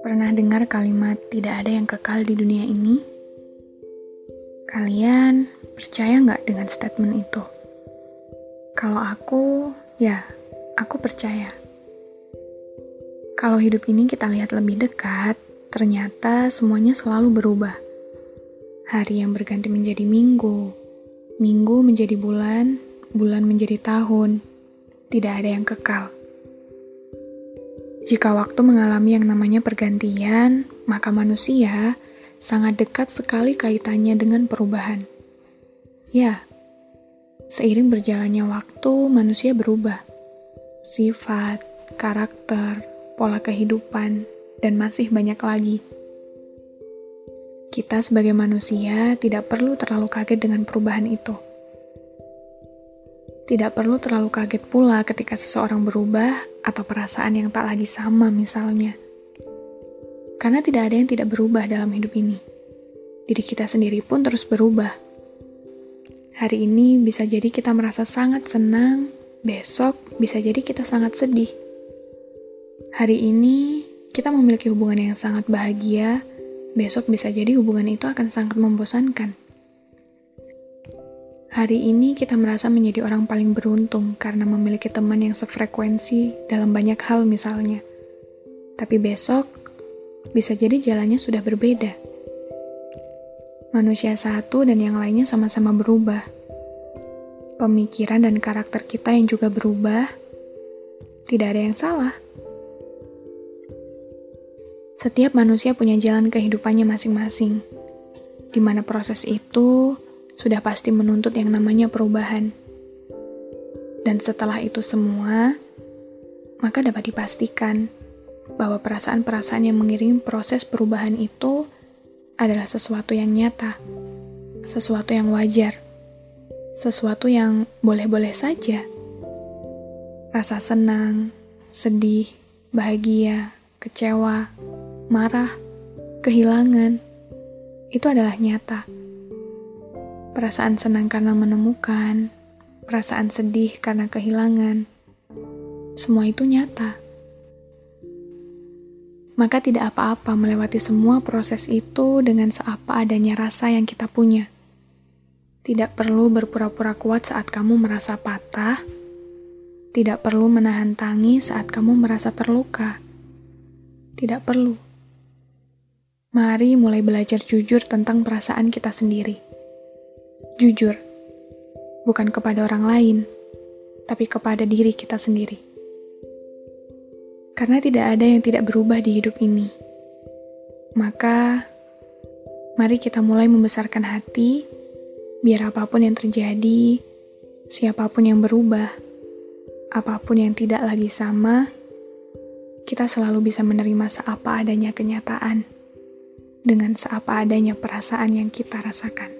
Pernah dengar kalimat tidak ada yang kekal di dunia ini? Kalian percaya nggak dengan statement itu? Kalau aku, ya, aku percaya. Kalau hidup ini kita lihat lebih dekat, ternyata semuanya selalu berubah. Hari yang berganti menjadi minggu, minggu menjadi bulan, bulan menjadi tahun. Tidak ada yang kekal. Jika waktu mengalami yang namanya pergantian, maka manusia sangat dekat sekali kaitannya dengan perubahan. Ya, seiring berjalannya waktu, manusia berubah. Sifat, karakter, pola kehidupan, dan masih banyak lagi. Kita sebagai manusia tidak perlu terlalu kaget dengan perubahan itu. Tidak perlu terlalu kaget pula ketika seseorang berubah atau perasaan yang tak lagi sama misalnya. Karena tidak ada yang tidak berubah dalam hidup ini. Diri kita sendiri pun terus berubah. Hari ini bisa jadi kita merasa sangat senang, besok bisa jadi kita sangat sedih. Hari ini kita memiliki hubungan yang sangat bahagia, besok bisa jadi hubungan itu akan sangat membosankan. Hari ini kita merasa menjadi orang paling beruntung karena memiliki teman yang sefrekuensi dalam banyak hal misalnya. Tapi besok, bisa jadi jalannya sudah berbeda. Manusia satu dan yang lainnya sama-sama berubah. Pemikiran dan karakter kita yang juga berubah, tidak ada yang salah. Setiap manusia punya jalan kehidupannya masing-masing, di mana proses itu sudah pasti menuntut yang namanya perubahan. Dan setelah itu semua, maka dapat dipastikan bahwa perasaan-perasaan yang mengiringi proses perubahan itu adalah sesuatu yang nyata, sesuatu yang wajar, sesuatu yang boleh-boleh saja. Rasa senang, sedih, bahagia, kecewa, marah, kehilangan, itu adalah nyata perasaan senang karena menemukan, perasaan sedih karena kehilangan. Semua itu nyata. Maka tidak apa-apa melewati semua proses itu dengan seapa adanya rasa yang kita punya. Tidak perlu berpura-pura kuat saat kamu merasa patah. Tidak perlu menahan tangis saat kamu merasa terluka. Tidak perlu. Mari mulai belajar jujur tentang perasaan kita sendiri Jujur, bukan kepada orang lain, tapi kepada diri kita sendiri. Karena tidak ada yang tidak berubah di hidup ini. Maka, mari kita mulai membesarkan hati, biar apa pun yang terjadi, siapa pun yang berubah, apa pun yang tidak lagi sama, kita selalu bisa menerima seapa adanya kenyataan dengan seapa adanya perasaan yang kita rasakan.